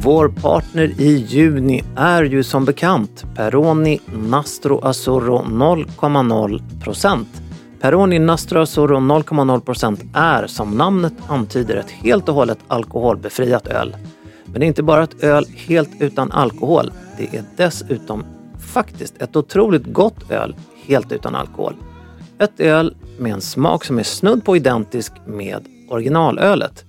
Vår partner i juni är ju som bekant Peroni Nastro Azzurro 0,0%. Peroni Nastro Azzurro 0,0% är som namnet antyder ett helt och hållet alkoholbefriat öl. Men det är inte bara ett öl helt utan alkohol. Det är dessutom faktiskt ett otroligt gott öl helt utan alkohol. Ett öl med en smak som är snudd på identisk med originalölet.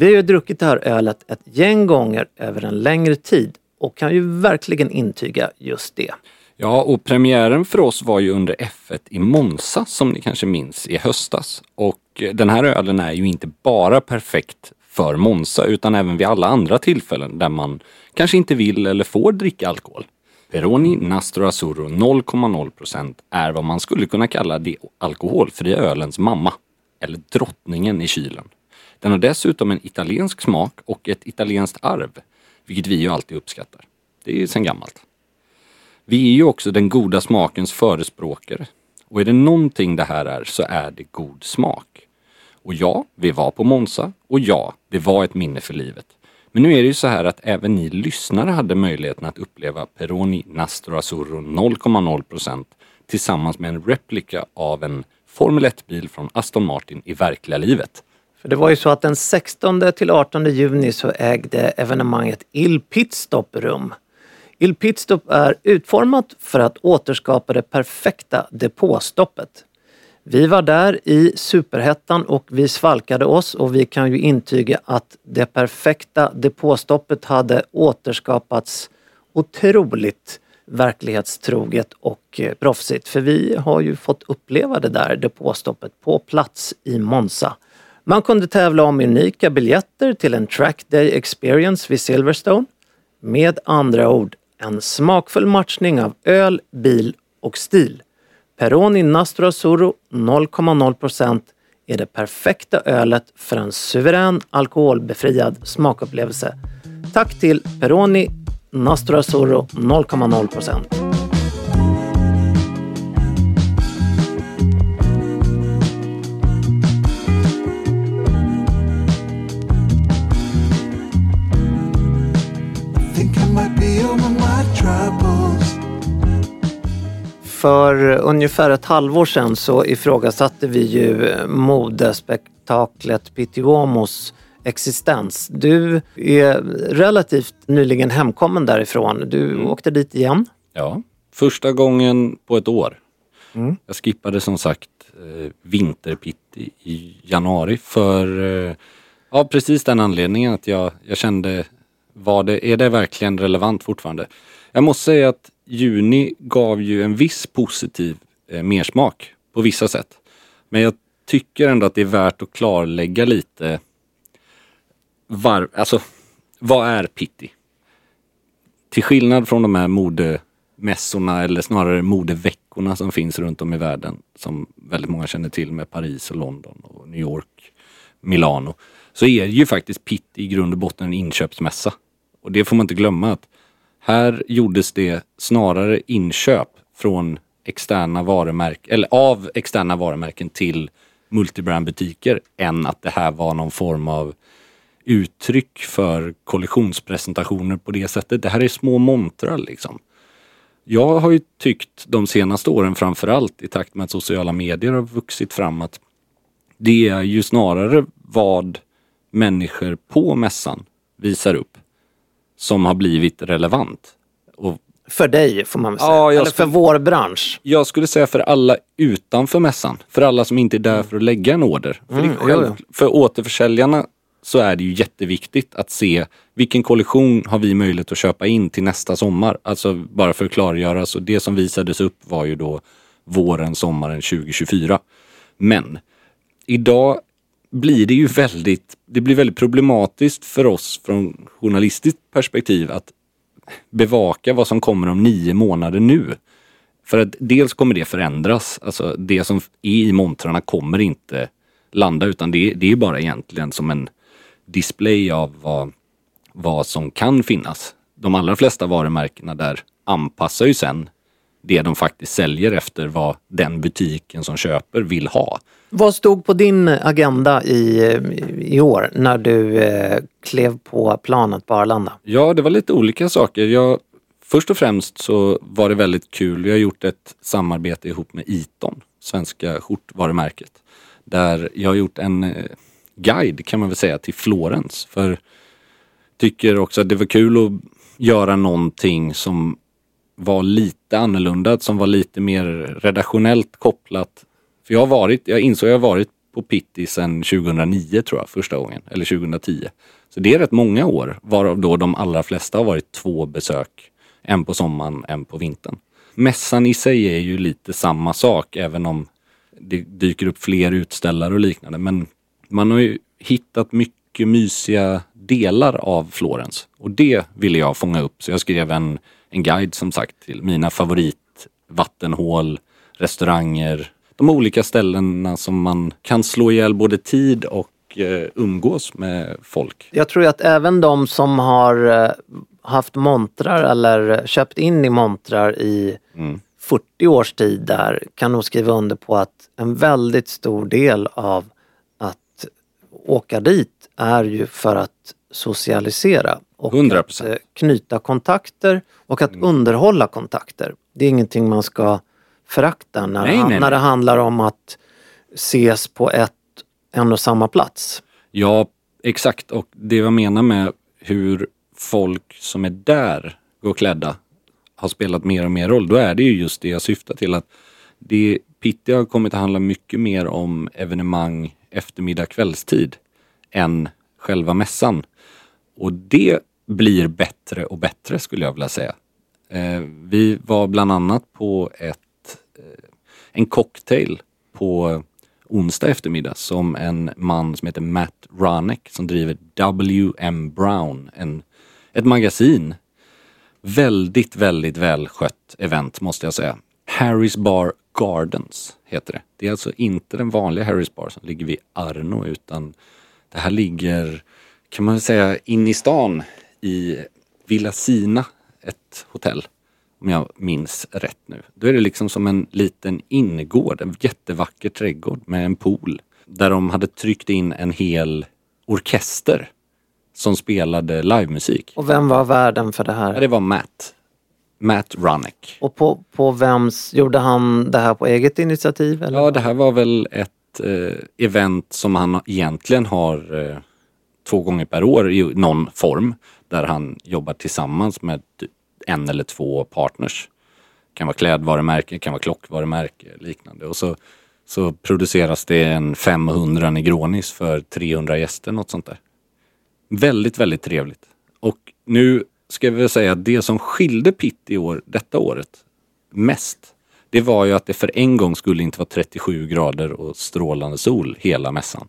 Vi har ju druckit det här ölet ett gäng gånger över en längre tid och kan ju verkligen intyga just det. Ja, och premiären för oss var ju under F1 i Monza som ni kanske minns i höstas. Och den här ölen är ju inte bara perfekt för Monza utan även vid alla andra tillfällen där man kanske inte vill eller får dricka alkohol. Peroni Nastro Azzurro 0,0% är vad man skulle kunna kalla det alkoholfria ölens mamma. Eller drottningen i kylen. Den har dessutom en italiensk smak och ett italienskt arv, vilket vi ju alltid uppskattar. Det är ju sedan gammalt. Vi är ju också den goda smakens förespråkare. Och är det någonting det här är så är det god smak. Och ja, vi var på Monza och ja, det var ett minne för livet. Men nu är det ju så här att även ni lyssnare hade möjligheten att uppleva Peroni Nastro Azzurro 0,0% tillsammans med en replika av en Formel 1-bil från Aston Martin i verkliga livet. För det var ju så att den 16 till 18 juni så ägde evenemanget Il Pitstop rum. Il Pitstop är utformat för att återskapa det perfekta depåstoppet. Vi var där i superhettan och vi svalkade oss och vi kan ju intyga att det perfekta depåstoppet hade återskapats otroligt verklighetstroget och eh, proffsigt. För vi har ju fått uppleva det där depåstoppet på plats i Monza. Man kunde tävla om unika biljetter till en track day experience vid Silverstone. Med andra ord, en smakfull matchning av öl, bil och stil. Peroni Nastro Azzurro 0,0% är det perfekta ölet för en suverän alkoholbefriad smakupplevelse. Tack till Peroni Nastro Azzurro 0,0%. För ungefär ett halvår sedan så ifrågasatte vi ju modespektaklet Pitti Uomos existens. Du är relativt nyligen hemkommen därifrån. Du åkte dit igen. Ja, första gången på ett år. Jag skippade som sagt eh, vinterpitti i januari för eh, ja, precis den anledningen att jag, jag kände var det, är det verkligen relevant fortfarande? Jag måste säga att juni gav ju en viss positiv eh, mersmak på vissa sätt. Men jag tycker ändå att det är värt att klarlägga lite var, alltså, vad är pitti? Till skillnad från de här modemässorna eller snarare modeveckorna som finns runt om i världen som väldigt många känner till med Paris och London och New York, Milano. Så är ju faktiskt Pitti i grund och botten en inköpsmässa. Och det får man inte glömma att här gjordes det snarare inköp från externa varumärken, eller av externa varumärken till multibrandbutiker än att det här var någon form av uttryck för kollektionspresentationer på det sättet. Det här är små montrar liksom. Jag har ju tyckt de senaste åren framförallt i takt med att sociala medier har vuxit fram att det är ju snarare vad människor på mässan visar upp som har blivit relevant. Och För dig får man väl säga. Ja, Eller för vår bransch. jag skulle säga för alla utanför mässan. För alla som inte är där för att lägga en order. För, Mm, själv, jo, för återförsäljarna så är det ju jätteviktigt att se vilken kollektion har vi möjlighet att köpa in till nästa sommar. Alltså bara för att klargöra, så det som visades upp var ju då våren, sommaren 2024. Men idag blir det ju väldigt, det blir väldigt problematiskt för oss från journalistiskt perspektiv att bevaka vad som kommer om nio månader nu. För att dels kommer det förändras, alltså det som är i montrarna kommer inte landa utan det, det är bara egentligen som en display av vad, vad som kan finnas. De allra flesta varumärkena där anpassar ju sen det de faktiskt säljer efter vad den butiken som köper vill ha. Vad stod på din agenda i, i år när du eh, klev på planet på Arlanda? Ja, det var lite olika saker. Jag, först och främst så var det väldigt kul. Vi har gjort ett samarbete ihop med Iton, svenska skjortvarumärket. Där jag har gjort en eh, guide kan man väl säga till Florens. För tycker också att det var kul att göra någonting som var lite annorlunda, som var lite mer redaktionellt kopplat. För jag har varit, jag insåg jag har varit på Pitti sedan 2009 tror jag, första gången. Eller 2010. Så det är rätt många år, varav då de allra flesta har varit två besök. En på sommaren, en på vintern. Mässan i sig är ju lite samma sak, även om det dyker upp fler utställare och liknande. Men man har ju hittat mycket mysiga delar av Florens. Och det ville jag fånga upp. Så jag skrev en, en guide som sagt till mina favoritvattenhål, restauranger, de olika ställena som man kan slå ihjäl både tid och eh, umgås med folk. Jag tror att även de som har eh, haft montrar eller köpt in i montrar i 40 års tid där kan nog skriva under på att en väldigt stor del av att åka dit är ju för att socialisera och 100%. att eh, knyta kontakter och att underhålla kontakter. Det är ingenting man ska förakta när, Nej, nej, när det handlar om att ses på ett, en och samma plats. Ja, exakt. Och det jag menar med hur folk som är där går klädda har spelat mer och mer roll, då är det ju just det jag syftar till. att det Pitti har kommit att handla mycket mer om evenemang eftermiddag kvällstid än själva mässan. Och det blir bättre och bättre skulle jag vilja säga. Eh, vi var bland annat på ett, eh, en cocktail på onsdag eftermiddag som en man som heter Matt Ranek som driver W.M. Brown, en, ett magasin. Väldigt, väldigt välskött event måste jag säga. Harrys Bar Gardens heter det. Det är alltså inte den vanliga Harrys Bar som ligger vid Arno utan det här ligger, kan man väl säga, in i stan i Villa Sina, ett hotell. Om jag minns rätt nu. Då är det liksom som en liten innergård, en jättevacker trädgård med en pool. Där de hade tryckt in en hel orkester som spelade livemusik. Och vem var värden för det Ja, här? det var Matt. Matt Runnick. Och på, på vems, gjorde han det här på eget initiativ? Eller? Ja, det här var väl ett eh, event som han egentligen har eh, två gånger per år i någon form. Där han jobbar tillsammans med typ en eller två partners. Det kan vara klädvarumärke, kan vara klockvarumärke liknande. Och så, så produceras det en 500 Negronis för 300 gäster, något sånt där. Väldigt, väldigt trevligt. Och nu ska vi väl säga att det som skilde Pitt i år, detta året mest, det var ju att det för en gång skulle inte vara 37 grader och strålande sol hela mässan.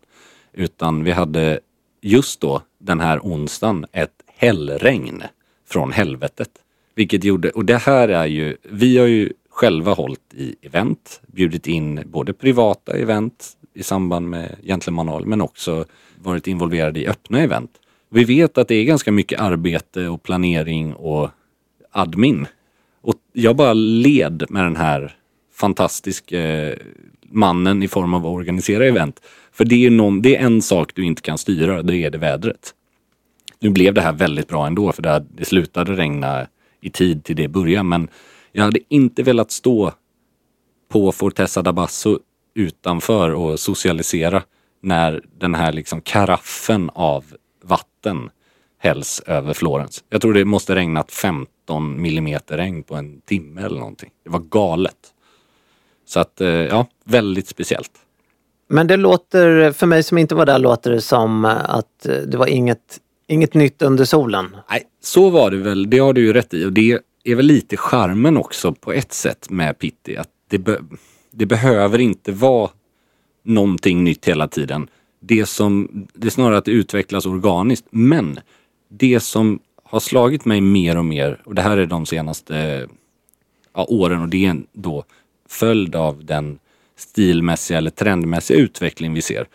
Utan vi hade just då den här onsdagen ett hällregn från helvetet. Vilket gjorde, och det här är ju, vi har ju själva hållit i event, bjudit in både privata event i samband med Gentlemanal men också varit involverade i öppna event. Vi vet att det är ganska mycket arbete och planering och admin. Och jag bara led med den här fantastiska eh, mannen i form av att organisera event. För det är, någon, det är en sak du inte kan styra, det är det vädret. Nu blev det här väldigt bra ändå för det, det slutade regna i tid till det började men jag hade inte velat stå på Fortessa da Basso utanför och socialisera när den här liksom karaffen av vatten hälls över Florens. Jag tror det måste regnat 15 millimeter regn på en timme eller någonting. Det var galet. Så att, eh, ja, väldigt speciellt. Men det låter, för mig som inte var där, låter det som att det var inget, inget nytt under solen. Nej, så var det väl. Det har du ju rätt i. Och det är väl lite charmen också på ett sätt med Pitti. Att det, be det behöver inte vara någonting nytt hela tiden. Det, som, det är snarare att det utvecklas organiskt. Men det som har slagit mig mer och mer, och det här är de senaste ja, åren och det är då följd av den stilmässiga eller trendmässiga utveckling vi ser.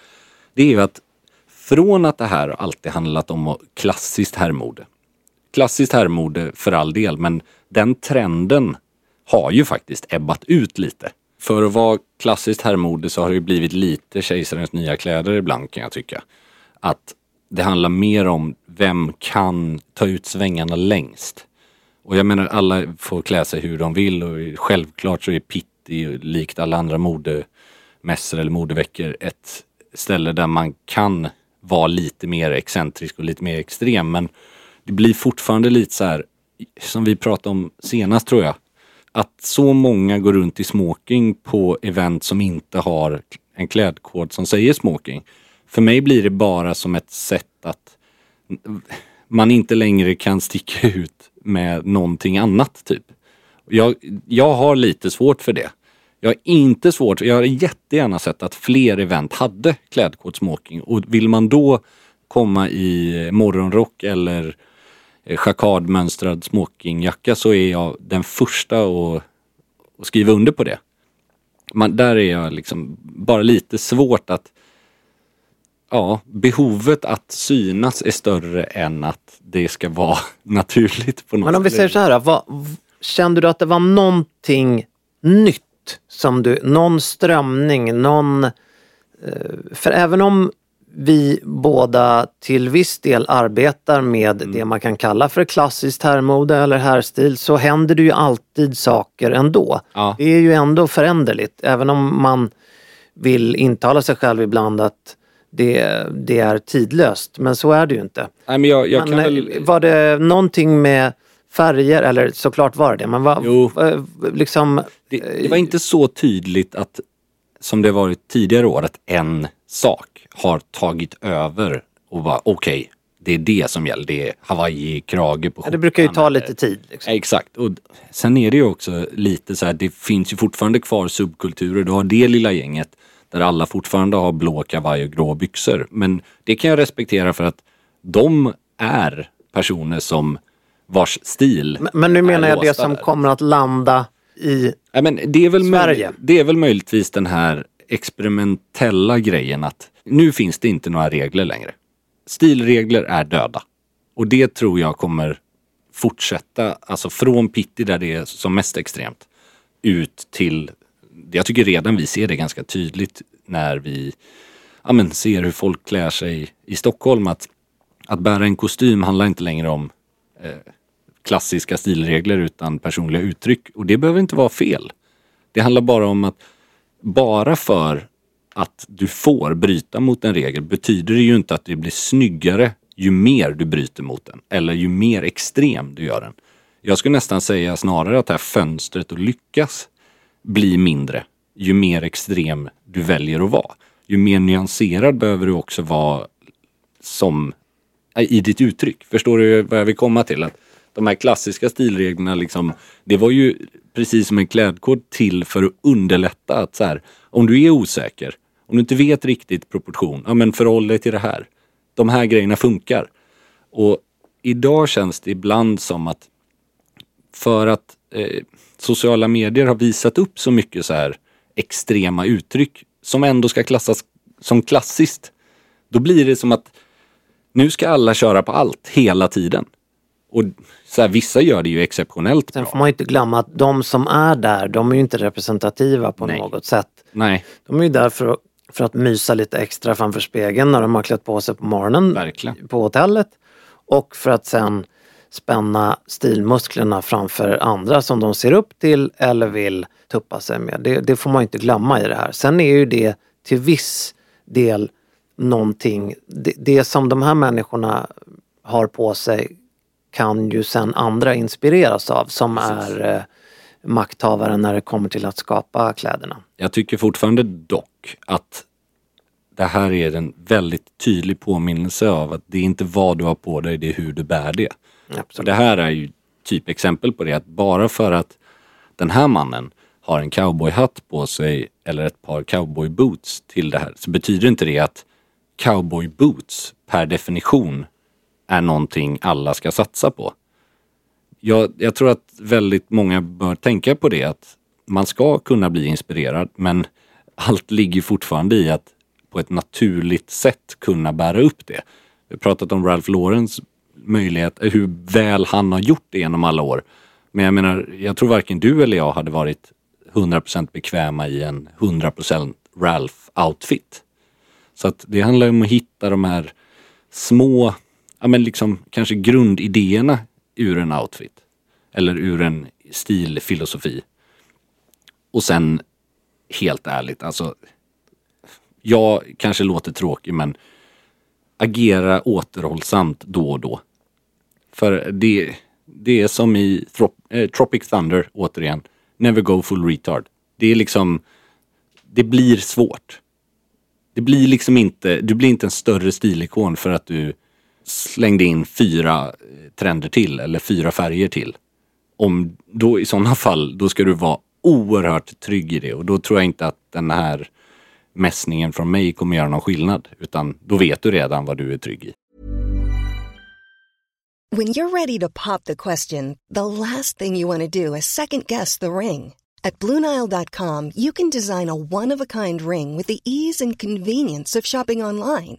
Det är ju att från att det här alltid handlat om klassiskt herrmode. Klassiskt herrmode för all del, men den trenden har ju faktiskt ebbat ut lite. För att vara klassiskt herrmode så har det ju blivit lite kejsarens nya kläder ibland kan jag tycka. Att det handlar mer om vem kan ta ut svängarna längst. Och jag menar alla får klä sig hur de vill och självklart så är det är likt alla andra modemässor eller modeveckor ett ställe där man kan vara lite mer excentrisk och lite mer extrem men det blir fortfarande lite så här som vi pratade om senast tror jag. Att så många går runt i smoking på event som inte har en klädkod som säger smoking. För mig blir det bara som ett sätt att man inte längre kan sticka ut med någonting annat typ. Jag, jag har lite svårt för det. Jag har inte svårt, jag hade jättegärna sett att fler event hade klädkod smoking och vill man då komma i morgonrock eller chakadmönstrad smokingjacka så är jag den första att, att skriva under på det. Man, där är jag liksom bara lite svårt att ja, behovet att synas är större än att det ska vara naturligt på något Men om vi säger så här, vad, kände du att det var någonting nytt som du, någon strömning, någon... eh, För även om vi båda till viss del arbetar med Mm. det man kan kalla för klassiskt herrmode eller herrstil så händer det ju alltid saker ändå. Ja. Det är ju ändå föränderligt även om man vill intala sig själv ibland att det, det är tidlöst. Men så är det ju inte. Nej, men jag, jag Men, eh, väl... Var det någonting med färger, eller såklart var det det, men vad, Jo. eh, liksom... Det, det var inte så tydligt att, som det varit tidigare år, att en sak har tagit över och bara okej, det är det som gäller. Det är Hawaii-krage på Ja, det brukar ju ta lite tid. Liksom. Exakt. Och sen är det ju också lite så här, det finns ju fortfarande kvar subkulturer. Du har det lilla gänget där alla fortfarande har blå kavaj och grå byxor. Men det kan jag respektera för att de är personer som vars stil Men, men nu menar jag det som där. kommer att landa i... Ja, men det, är väl Sverige. det är väl möjligtvis den här experimentella grejen att nu finns det inte några regler längre. Stilregler är döda. Och det tror jag kommer fortsätta, alltså från Pitti där det är som mest extremt ut till, jag tycker redan vi ser det ganska tydligt när vi ja, men, ser hur folk klär sig i Stockholm. Att, att bära en kostym handlar inte längre om eh, klassiska stilregler utan personliga uttryck. Och det behöver inte vara fel. Det handlar bara om att bara för att du får bryta mot en regel betyder det ju inte att det blir snyggare ju mer du bryter mot den. Eller ju mer extrem du gör den. Jag skulle nästan säga snarare att det här fönstret att lyckas blir mindre ju mer extrem du väljer att vara. Ju mer nyanserad behöver du också vara som i ditt uttryck. Förstår du vad jag vill komma till? Att de här klassiska stilreglerna liksom, det var ju precis som en klädkod till för att underlätta att så här, om du är osäker, om du inte vet riktigt proportion, ja men förhåll dig till det här. De här grejerna funkar. Och idag känns det ibland som att för att, eh, sociala medier har visat upp så mycket så här extrema uttryck som ändå ska klassas som klassiskt. Då blir det som att nu ska alla köra på allt hela tiden. Och så här, vissa gör det ju exceptionellt Sen bra. får man ju inte glömma att de som är där, de är ju inte representativa på Nej. något sätt. Nej, De är ju där för att, för att mysa lite extra framför spegeln när de har klätt på sig på morgonen Verkligen. på hotellet. Och för att sen spänna stilmusklerna framför andra som de ser upp till eller vill tuppa sig med. Det, det får man inte glömma i det här. Sen är ju det till viss del någonting, det, det som de här människorna har på sig kan ju sen andra inspireras av som är eh, makthavare när det kommer till att skapa kläderna. jag tycker fortfarande dock att det här är en väldigt tydlig påminnelse av att det är inte vad du har på dig, det är hur du bär det. Och Absolut. det här är ju typ exempel på det att bara för att den här mannen har en cowboyhatt på sig eller ett par cowboyboots till det här så betyder inte det att cowboyboots per definition är någonting alla ska satsa på. Jag, jag tror att väldigt många bör tänka på det att man ska kunna bli inspirerad men allt ligger fortfarande i att på ett naturligt sätt kunna bära upp det. Vi har pratat om Ralph Laurens möjlighet, eh, hur väl han har gjort det genom alla år. Men jag menar, jag tror varken du eller jag hade varit 100% bekväma i en 100% Ralph-outfit. Så att det handlar om att hitta de här små, ja men liksom kanske grundidéerna ur en outfit. Eller ur en stilfilosofi. Och sen, helt ärligt, alltså. Jag kanske låter tråkig men agera återhållsamt då och då. För det, det är som i Trop, eh, Tropic Thunder, återigen. Never go full retard. Det är liksom, det blir svårt. Det blir liksom inte, du blir inte en större stilikon för att du slängde in fyra eh, trender till eller fyra färger till. Om då i sådana fall, då ska du vara oerhört trygg i det och då tror jag inte att den här mässningen från mig kommer göra någon skillnad. Utan då vet du redan vad du är trygg i. When you're ready to pop the question, the last thing you want to do is second guess the ring. At Bluenile.com, you can design a one of a kind ring with the ease and convenience of shopping online.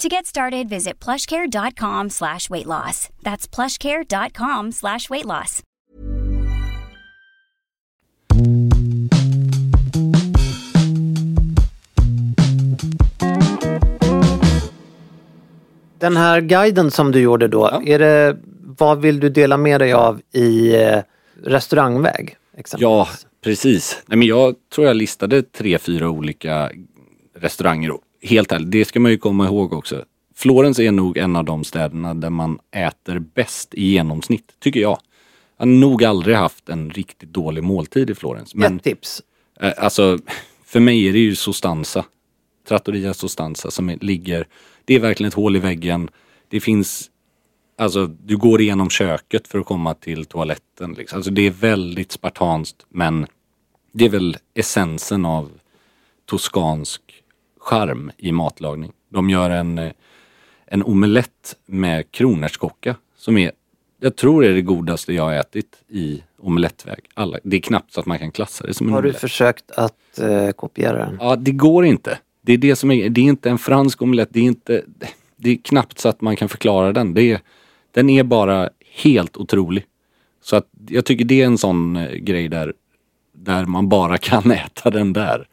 To get started, visit plushcare.com slash weight loss. That's plushcare.com slash weight loss. Den här guiden som du gjorde då, Ja. är det, vad vill du dela med dig av i eh, restaurangväg? Exempelvis? Ja, precis. Nej, men jag tror jag listade tre, fyra olika restauranger. Helt ärligt, det ska man ju komma ihåg också. Florens är nog en av de städerna där man äter bäst i genomsnitt, tycker jag. Jag har nog aldrig haft en riktigt dålig måltid i Florens. Men Ett tips. Eh, Alltså, för mig är det ju Sostanza. Trattoria Sostanza som ligger, det är verkligen ett hål i väggen. Det finns, alltså du går igenom köket för att komma till toaletten. Liksom. Alltså det är väldigt spartanskt men det är väl essensen av toskansk charm i matlagning. De gör en, eh, en omelett med kronärtskocka som är, jag tror är det godaste jag har ätit i omelettväg. Alla, det är knappt så att man kan klassa det som en Har du omelett. försökt att eh, kopiera den? Ja, det går inte. Det är det som är, det är inte en fransk omelett. Det är inte, det är knappt så att man kan förklara den. Det är, den är bara helt otrolig. Så att jag tycker det är en sån eh, grej där, där man bara kan äta den där.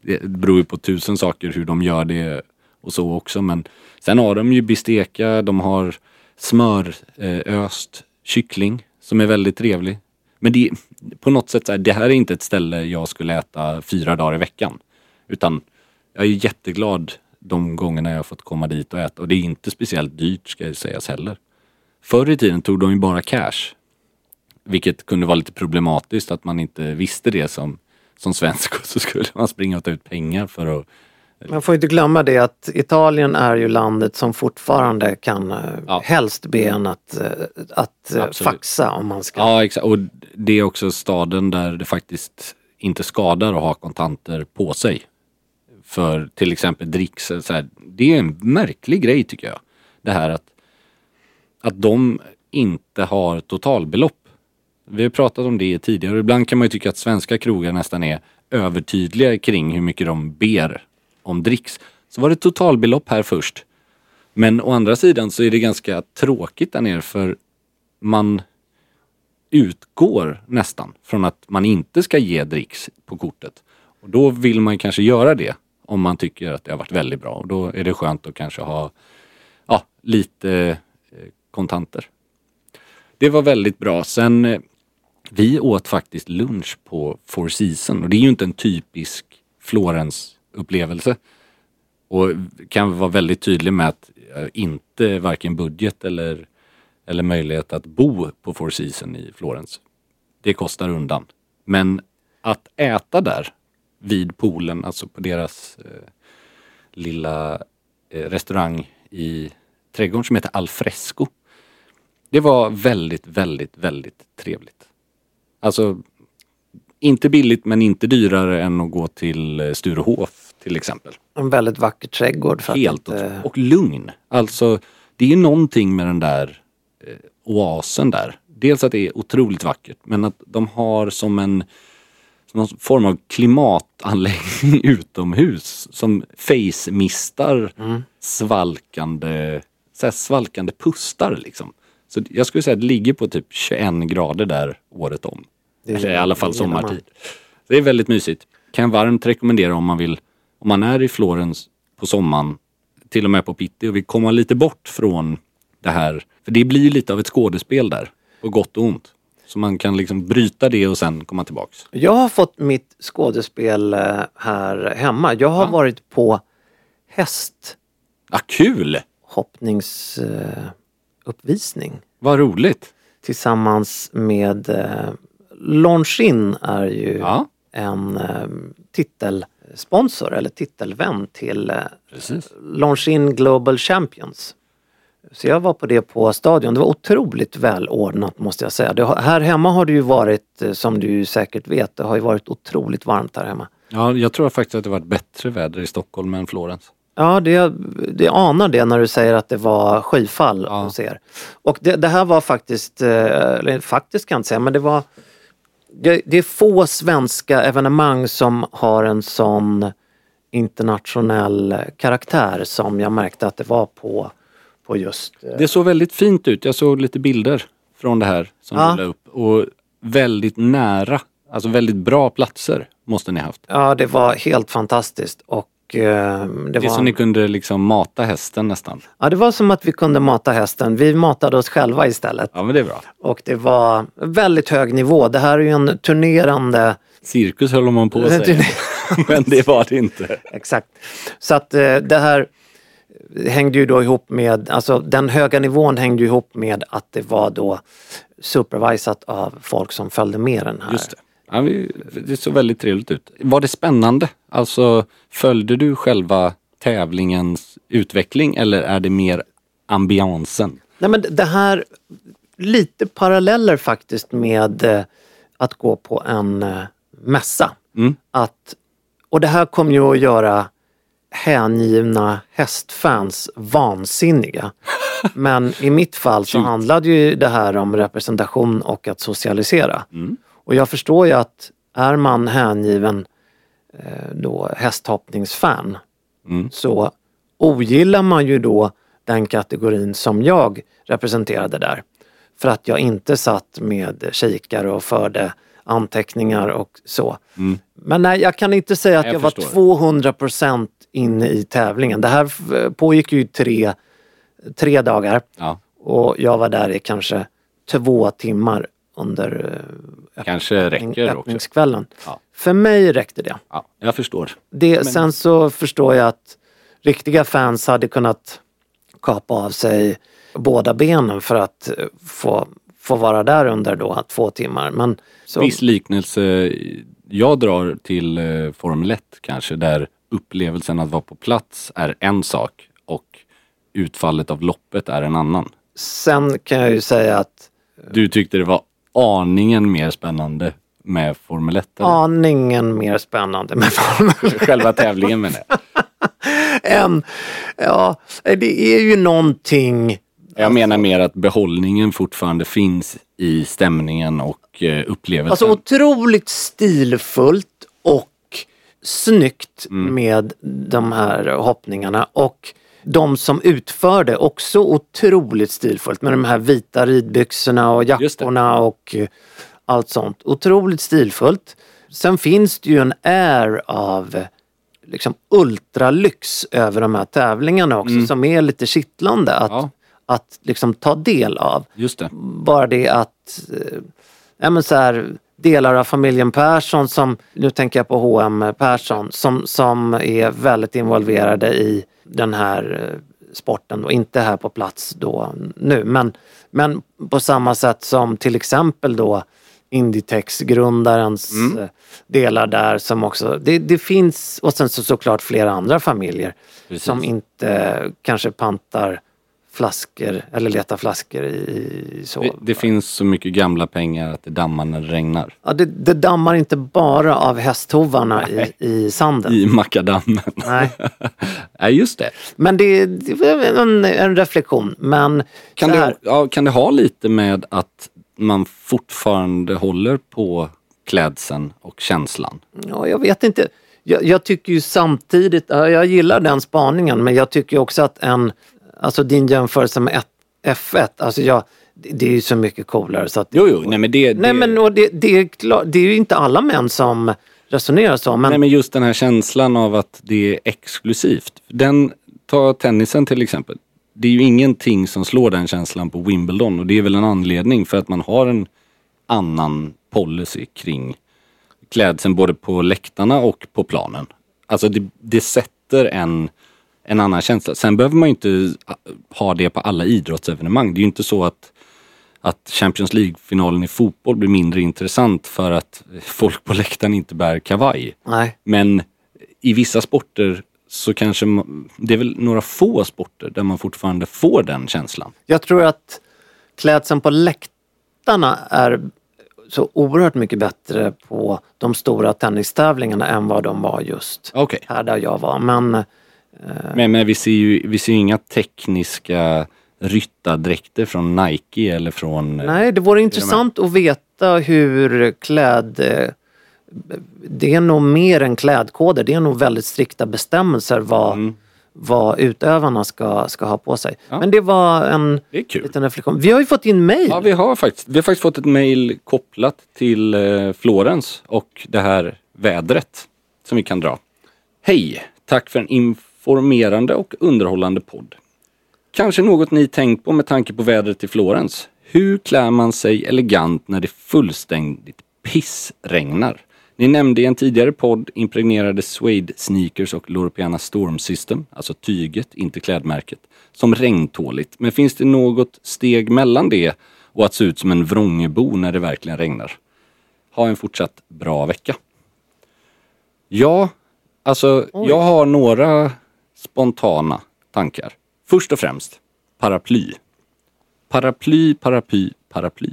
Det beror ju på tusen saker hur de gör det och så också men sen har de ju bisteka, de har smöröst eh, kyckling som är väldigt trevlig. Men det, på något sätt så här, det här är inte ett ställe jag skulle äta fyra dagar i veckan. Utan jag är jätteglad de gångerna jag har fått komma dit och äta och det är inte speciellt dyrt ska jag sägas heller. Förr i tiden tog de ju bara cash. Vilket kunde vara lite problematiskt att man inte visste det som, som svensk och så skulle man springa och ta ut pengar för att Man får inte glömma det att Italien är ju landet som fortfarande kan eh, helst be en att, eh, att eh, Absolut. faxa om man ska. Ja exakt och det är också staden där det faktiskt inte skadar att ha kontanter på sig. För till exempel dricks, det är en märklig grej tycker jag. Det här att, att de inte har totalbelopp. Vi har pratat om det tidigare ibland kan man ju tycka att svenska krogar nästan är övertydliga kring hur mycket de ber om dricks. Så var det totalbelopp här först. Men å andra sidan så är det ganska tråkigt där nere för man utgår nästan från att man inte ska ge dricks på kortet. Och då vill man kanske göra det om man tycker att det har varit väldigt bra. Och då är det skönt att kanske ha ja, lite eh, kontanter. Det var väldigt bra. Sen eh, vi åt faktiskt lunch på Four Seasons och det är ju inte en typisk Florens upplevelse. Och kan vara väldigt tydlig med att eh, inte varken budget eller, eller möjlighet att bo på Four Seasons i Florens. Det kostar undan. Men att äta där vid poolen, alltså på deras eh, lilla eh, restaurang i trädgården som heter Alfresco. Det var väldigt, väldigt, väldigt trevligt. Alltså, inte billigt men inte dyrare än att gå till eh, Sturehof till exempel. En väldigt vacker trädgård. För Helt att inte. Och lugn. Alltså, det är någonting med den där eh, oasen där. Dels att det är otroligt vackert men att de har som en någon form av klimatanläggning utomhus som face-mistar svalkande, så svalkande pustar liksom. Så jag skulle säga att det ligger på typ 21 grader där året om. Det Eller i alla fall sommartid. Det är väldigt mysigt. Kan jag varmt rekommendera om man vill, om man är i Florens på sommaren, till och med på Pitti och vill komma lite bort från det här. För det blir ju lite av ett skådespel där, på gott och ont. Så man kan liksom bryta det och sen komma tillbaks. Jag har fått mitt skådespel eh, här hemma. Jag har varit på Ah, kul! Hästhoppningsuppvisning Vad roligt! tillsammans med eh, Longines är ju Ja. en eh, titelsponsor eller titelvän till eh, Precis. Longines Global Champions. Så jag var på det på stadion. Det var otroligt välordnat måste jag säga. Det här hemma har det ju varit, eh, som du säkert vet, det har ju varit otroligt varmt här hemma. Ja, jag tror faktiskt att det varit bättre väder i Stockholm än Florens. Ja, det, det anar det när du säger att det var skyfall hos er. Och det, det här var faktiskt, eh, eller faktiskt kan jag inte säga, men det var det, det är få svenska evenemang som har en sån internationell karaktär som jag märkte att det var på, på just... eh, Det såg väldigt fint ut. Jag såg lite bilder från det här som Ja. du la upp. Och väldigt nära, alltså väldigt bra platser måste ni ha haft. Ja, det var helt fantastiskt och eh, det, Det är var... så ni kunde liksom mata hästen nästan. Ja, det var som att vi kunde mata hästen. Vi matade oss själva istället. Ja men det är bra. Och det var väldigt hög nivå. Det här är ju en turnerande... Cirkus höll man på att säga. men det var det inte. Exakt. Så att eh, det här hängde ju då ihop med, alltså den höga nivån hängde ju ihop med att det var då supervisat av folk som följde med den här. Ja, det såg väldigt trevligt ut. Var det spännande? Alltså, följde du själva tävlingens utveckling eller är det mer ambiansen? Nej men det här, lite paralleller faktiskt med eh, att gå på en eh, mässa. Mm. Att, och det här kommer ju att göra hängivna hästfans vansinniga. Men i mitt fall så handlade ju det här om representation och att socialisera. Mm. Och jag förstår ju att är man hängiven eh, då hästhoppningsfan Mm. så ogillar man ju då den kategorin som jag representerade där. För att jag inte satt med kikare och förde anteckningar och så. Men nej, jag kan inte säga att Jag jag, var förstår. 200% inne i tävlingen. Det här f- pågick ju tre, tre dagar Ja, och jag var där i kanske två timmar under eh, kanske räcker också. öppningskvällen. Ja. För mig räckte det. Ja, jag förstår. det Sen så förstår jag att riktiga fans hade kunnat kapa av sig båda benen för att eh, få, få vara där under då två timmar. Men så, Viss liknelse jag drar till eh, Formel 1 kanske där upplevelsen att vara på plats är en sak och utfallet av loppet är en annan. sen kan jag ju säga att Du tyckte det var aningen mer spännande med Formel 1? eller? aningen mer spännande med Formel Själva tävlingen menar jag. än, ja, det är ju någonting Jag menar mer att behållningen fortfarande finns i stämningen och eh, upplevelsen. Alltså otroligt stilfullt och snyggt Mm. med de här hoppningarna och de som utförde också otroligt stilfullt med de här vita ridbyxorna och jackorna och eh, allt sånt. Otroligt stilfullt. Sen finns det ju en air av liksom ultralyx över de här tävlingarna också som är lite kittlande att, Mm. Ja. att liksom ta del av Just det. bara det att eh, ja, men så här, delar av familjen Persson som, nu tänker jag på H&M Persson, som, som är väldigt involverade i den här eh, sporten och inte här på plats då nu. Men, men på samma sätt som till exempel då Inditex-grundarens Mm. eh, delar där som också, det, det finns, och sen så såklart flera andra familjer Precis. som inte kanske pantar flaskor eller letar flaskor i, så. Det, det finns så mycket gamla pengar att det dammar när det regnar. Ja, det, det dammar inte bara av hästhovarna i, i sanden. I makadammen. Nej. Nej, just det. Men det, det var en, en reflektion. Men Kan det, ja, kan det ha lite med att man fortfarande håller på klädseln och känslan? ja, jag vet inte. Jag, jag tycker ju samtidigt, ja, jag gillar den spaningen men jag tycker också att en, alltså din jämförelse med ett, F1, alltså jag, det, är ju så mycket coolare så att Jo, jo, nej men det... Nej det men och det, det, är klart, det är ju inte alla män som resonerar så men Nej men just den här känslan av att det är exklusivt. Den, ta tennisen till exempel. Det är ju ingenting som slår den känslan på Wimbledon och det är väl en anledning för att man har en annan policy kring klädseln både på läktarna och på planen. Alltså det, det sätter en, en annan känsla. Sen behöver man ju inte ah, ha det på alla idrottsevenemang. Det är ju inte så att att Champions League-finalen i fotboll blir mindre intressant för att folk på läktaren inte bär kavaj. nej. Men i vissa sporter så kanske, ma- det är väl några få sporter där man fortfarande får den känslan. Jag tror att klädseln på läktarna är så oerhört mycket bättre på de stora tennistävlingarna än vad de var just Okej. här där jag var. Men Men, men vi ser ju vi ser inga tekniska ryttardräkter från Nike eller från... eh, nej, det vore intressant att veta hur kläd... eh, Det är nog mer än klädkoder, det är nog väldigt strikta bestämmelser vad, vad utövarna ska, ska ha på sig. Mm. Ja. Men det var en Det liten reflektion. Vi har ju fått in mejl. Ja, vi har faktiskt, vi har faktiskt fått ett mejl kopplat till eh, Florens och det här vädret som vi kan dra. Hej! Tack för en informerande och underhållande podd. Kanske något ni tänkt på med tanke på vädret i Florens. Hur klär man sig elegant när det fullständigt pissregnar? Ni nämnde i en tidigare podd impregnerade suede sneakers och Loropiana Storm System, alltså tyget, inte klädmärket, som regntåligt. Men finns det något steg mellan det och att se ut som en vrångebo när det verkligen regnar? Ha en fortsatt bra vecka. Ja, alltså jag har några spontana tankar. Först och främst, paraply. Paraply, paraply, paraply.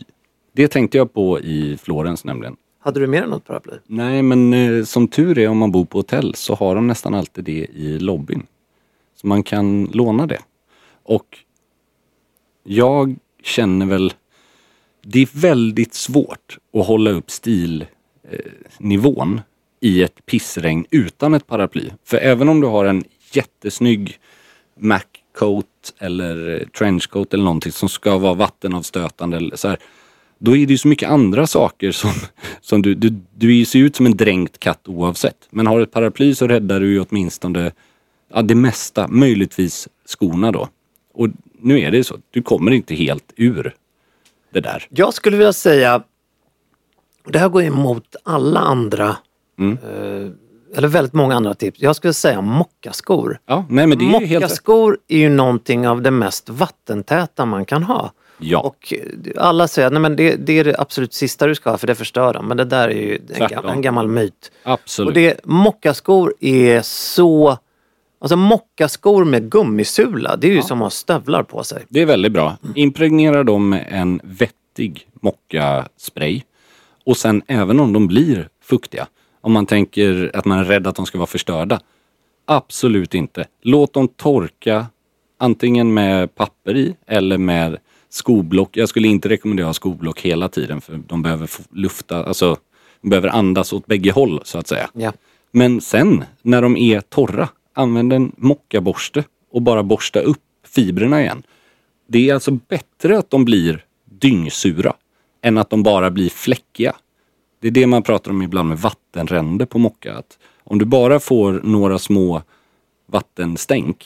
Det tänkte jag på i Florens nämligen. Hade du mer än något paraply? Nej, men eh, som tur är om man bor på hotell så har de nästan alltid det i lobbyn. Så man kan låna det. Och jag känner väl, det är väldigt svårt att hålla upp stilnivån i ett pissregn utan ett paraply. För även om du har en jättesnygg Maccoat eller trenchcoat eller någonting som ska vara vattenavstötande eller så här, då är det ju så mycket andra saker som, som du, du, du ser ut som en dränkt katt oavsett. Men har du ett paraply så räddar du ju åtminstone ja, det mesta, möjligtvis skorna då. Och nu är det så, du kommer inte helt ur det där. Jag skulle vilja säga, och det här går emot alla andra, Mm. eh, eller väldigt många andra tips. Jag skulle säga mockaskor. Ja, nej men det är ju helt. Mockaskor är ju någonting av det mest vattentäta man kan ha. Ja, Och eh, alla säger att det, det är det absolut sista du ska ha för det förstör dem. Men det där är ju en, gam, en gammal myt. absolut. Och det, mockaskor är så... Alltså mockaskor med gummisula, det är ju som att ha stövlar på sig. Det är väldigt bra. Impregnera dem med en vettig mockaspray. Och sen även om de blir fuktiga, om man tänker att man är rädd att de ska vara förstörda. Absolut inte. Låt dem torka antingen med papper i eller med skoblock. Jag skulle inte rekommendera skoblock hela tiden för de behöver lufta, alltså de behöver andas åt bägge håll så att säga. Ja. Men sen när de är torra, använd en mockaborste och bara borsta upp fibrerna igen. Det är alltså bättre att de blir dyngsura än att de bara blir fläckiga. Det är det man pratar om ibland med vattenränder på mocka. Att om du bara får några små vattenstänk,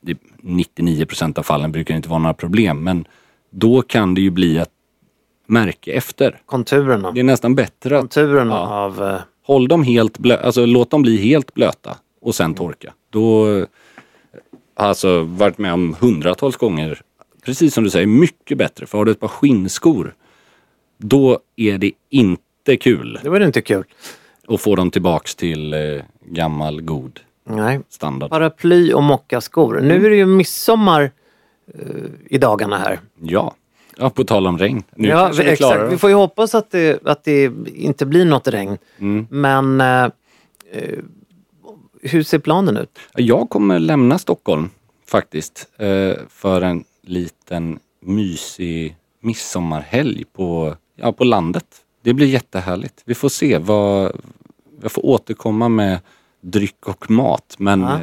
det 99 procent av fallen brukar det inte vara några problem, men då kan det ju bli ett märke efter. Konturerna. Det är nästan bättre att Konturerna Ja. av... eh, Håll dem helt blöta, alltså låt dem bli helt blöta och sen torka. Då har alltså varit med om hundratals gånger, precis som du säger, mycket bättre. För har du ett par skinnskor, då är det inte kul Det var inte kul. att få dem tillbaks till eh, gammal god Nej. standard. Paraply och mockaskor. Nu är det ju midsommar eh, i dagarna här. Ja. ja, på tal om regn. Nu ja, kanske vi exakt. klarar Vi får ju hoppas att det, att det inte blir något regn. Mm. Men eh, eh, hur ser planen ut? Jag kommer lämna Stockholm faktiskt eh, för en liten mysig midsommarhelg på, ja, på landet. Det blir jättehärligt. Vi får se vad... Jag får återkomma med dryck och mat men Ja. eh,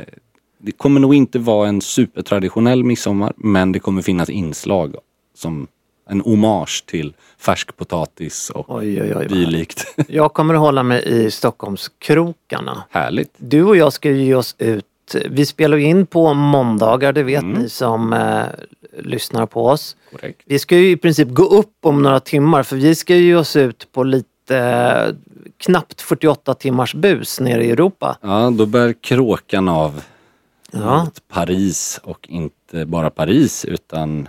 det kommer nog inte vara en supertraditionell midsommar men det kommer finnas inslag som en hommage till färskpotatis och Oj, oj, oj. vad dylikt. Jag kommer att hålla mig i Stockholmskrokarna. Härligt. Du och jag ska ju ge oss ut. Vi spelar in på måndagar, det vet Mm. ni som eh, lyssnar på oss. Korrekt. Vi ska ju i princip gå upp om några timmar för vi ska ju ge oss ut på lite eh, knappt 48 timmars bus nere i Europa. Ja, då bär kråkan av Ja, mot Paris och inte bara Paris utan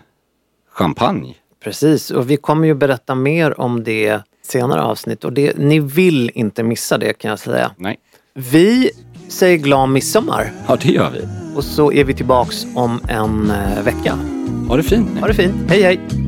champagne. precis. Och vi kommer ju berätta mer om det senare avsnitt och det, ni vill inte missa det kan jag säga. Nej, Vi säger glad midsommar ja det gör vi. och så är vi tillbaks om en eh, vecka. Ha det fint. Ha det fint, hej hej!